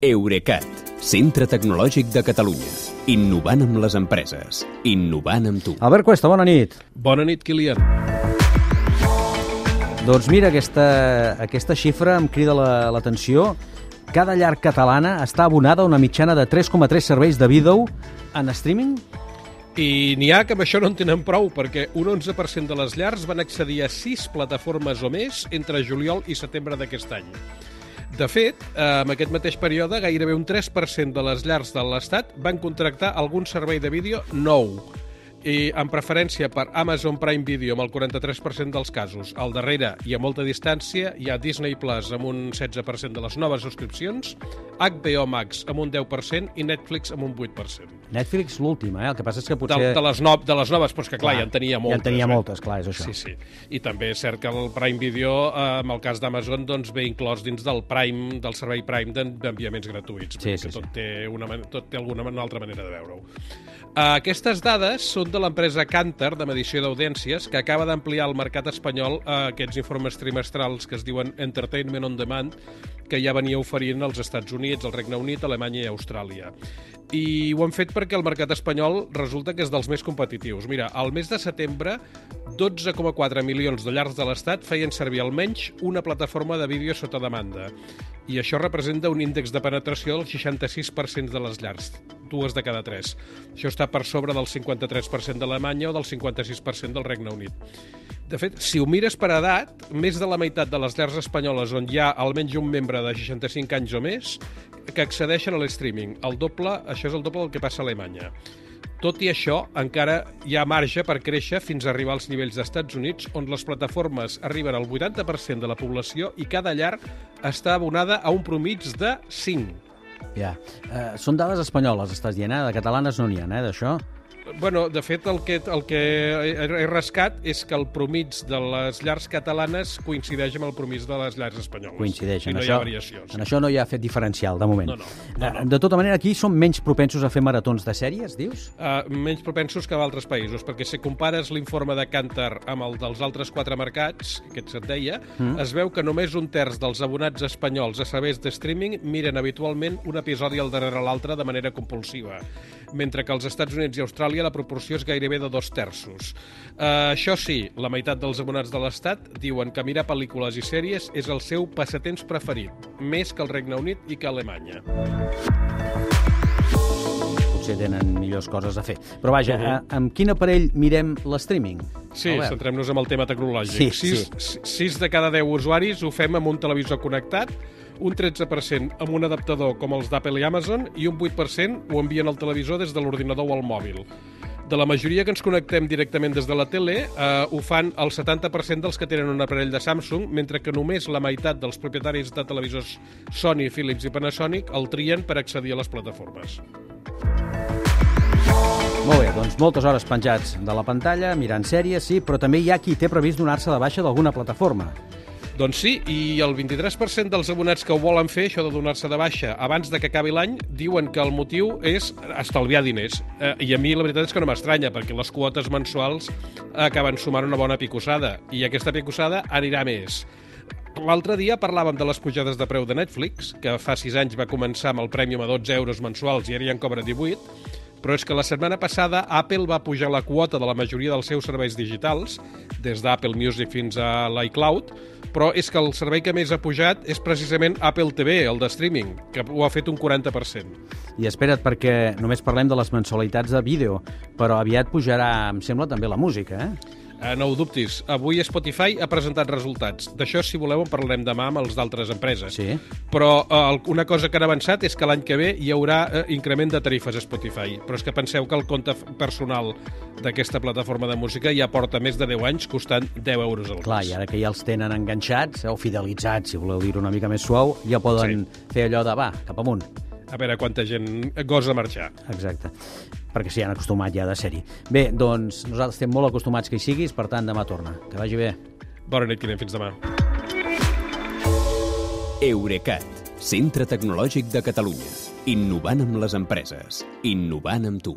Eurecat, centre tecnològic de Catalunya. Innovant amb les empreses. Innovant amb tu. Albert Cuesta, bona nit. Bona nit, Kilian. Doncs mira, aquesta, aquesta xifra em crida la- l'atenció. Cada llar catalana està abonada a una mitjana de 3,3 serveis de vídeo en streaming? I n'hi ha que amb això no en tenen prou, perquè un 11% de les llars van accedir a 6 plataformes o més entre juliol i setembre d'aquest any. De fet, en aquest mateix període, gairebé un 3% de les llars de l'Estat van contractar algun servei de vídeo nou, i en preferència per Amazon Prime Video amb el 43% dels casos. Al darrere i a molta distància hi ha Disney Plus amb un 16% de les noves subscripcions, HBO Max amb un 10% i Netflix amb un 8%. Netflix l'última, eh? El que passa és que De, potser... de, les no, de les noves, però és que clar, ja en tenia moltes. Ja en tenia eh? moltes, clar, és això. Sí, sí. I també és cert que el Prime Video, eh, en el cas d'Amazon, doncs ve inclòs dins del Prime, del servei Prime d'en- d'enviaments gratuïts, Sí, sí, sí. tot, té una, tot té alguna una altra manera de veure-ho. Uh, aquestes dades són de l'empresa Cantar, de medició d'audiències, que acaba d'ampliar al mercat espanyol uh, aquests informes trimestrals que es diuen Entertainment on Demand, que ja venia oferint als Estats Units, al Regne Unit, Alemanya i Austràlia. I ho han fet perquè el mercat espanyol resulta que és dels més competitius. Mira, al mes de setembre, 12,4 milions de llars de l'Estat feien servir almenys una plataforma de vídeo sota demanda. I això representa un índex de penetració del 66% de les llars, dues de cada tres. Això està per sobre del 53% d'Alemanya o del 56% del Regne Unit. De fet, si ho mires per edat, més de la meitat de les llars espanyoles on hi ha almenys un membre de 65 anys o més que accedeixen a l'streaming. El doble, això és el doble del que passa a Alemanya. Tot i això, encara hi ha marge per créixer fins a arribar als nivells d'Estats Units, on les plataformes arriben al 80% de la població i cada llar està abonada a un promig de 5. Ja. Eh, són dades espanyoles, estàs dient, eh? De catalanes no n'hi ha, eh, d'això? Bueno, de fet, el que, el que he, rascat és que el promig de les llars catalanes coincideix amb el promig de les llars espanyoles. Coincideix. I En no això, hi ha variacions. En això no hi ha fet diferencial, de moment. No, no, no, no. De tota manera, aquí som menys propensos a fer maratons de sèries, dius? Uh, menys propensos que d'altres països, perquè si compares l'informe de Cantar amb el dels altres quatre mercats, aquests et deia, mm. es veu que només un terç dels abonats espanyols a serveis de streaming miren habitualment un episodi al darrere l'altre de manera compulsiva, mentre que als Estats Units i Austràlia la proporció és gairebé de dos terços. Uh, això sí, la meitat dels abonats de l'Estat diuen que mirar pel·lícules i sèries és el seu passatemps preferit, més que el Regne Unit i que Alemanya. Potser tenen millors coses a fer. Però vaja, uh -huh. amb quin aparell mirem l'streaming? Sí, centrem-nos en el tema tecnològic. Sí, sis, sí. sis de cada 10 usuaris ho fem amb un televisor connectat, un 13% amb un adaptador com els d'Apple i Amazon i un 8% ho envien al televisor des de l'ordinador o al mòbil. De la majoria que ens connectem directament des de la tele, eh, ho fan el 70% dels que tenen un aparell de Samsung, mentre que només la meitat dels propietaris de televisors Sony, Philips i Panasonic el trien per accedir a les plataformes. Molt bé, doncs moltes hores penjats de la pantalla, mirant sèries, sí, però també hi ha qui té previst donar-se de baixa d'alguna plataforma. Doncs sí, i el 23% dels abonats que ho volen fer, això de donar-se de baixa, abans de que acabi l'any, diuen que el motiu és estalviar diners. Eh, I a mi la veritat és que no m'estranya, perquè les quotes mensuals acaben sumant una bona picossada, i aquesta picossada anirà més. L'altre dia parlàvem de les pujades de preu de Netflix, que fa 6 anys va començar amb el Premium a 12 euros mensuals i ara ja en cobra 18, però és que la setmana passada Apple va pujar la quota de la majoria dels seus serveis digitals, des d'Apple Music fins a l'iCloud, però és que el servei que més ha pujat és precisament Apple TV, el de streaming, que ho ha fet un 40%. I espera't, perquè només parlem de les mensualitats de vídeo, però aviat pujarà, em sembla, també la música, eh? Eh, no ho dubtis, avui Spotify ha presentat resultats. D'això, si voleu, en parlarem demà amb els d'altres empreses. Sí. Però eh, una cosa que han avançat és que l'any que ve hi haurà eh, increment de tarifes a Spotify. Però és que penseu que el compte personal d'aquesta plataforma de música ja porta més de 10 anys costant 10 euros al Clar, mes. i ara que ja els tenen enganxats, o fidelitzats, si voleu dir-ho una mica més suau, ja poden sí. fer allò de, va, cap amunt. A veure quanta gent gosa marxar. Exacte. Perquè s'hi han acostumat ja de sèrie. Bé, doncs nosaltres estem molt acostumats que hi siguis, per tant, demà torna. Que vagi bé. Bona nit, Quinem. Fins demà. Eurecat, centre tecnològic de Catalunya. Innovant amb les empreses. Innovant amb tu.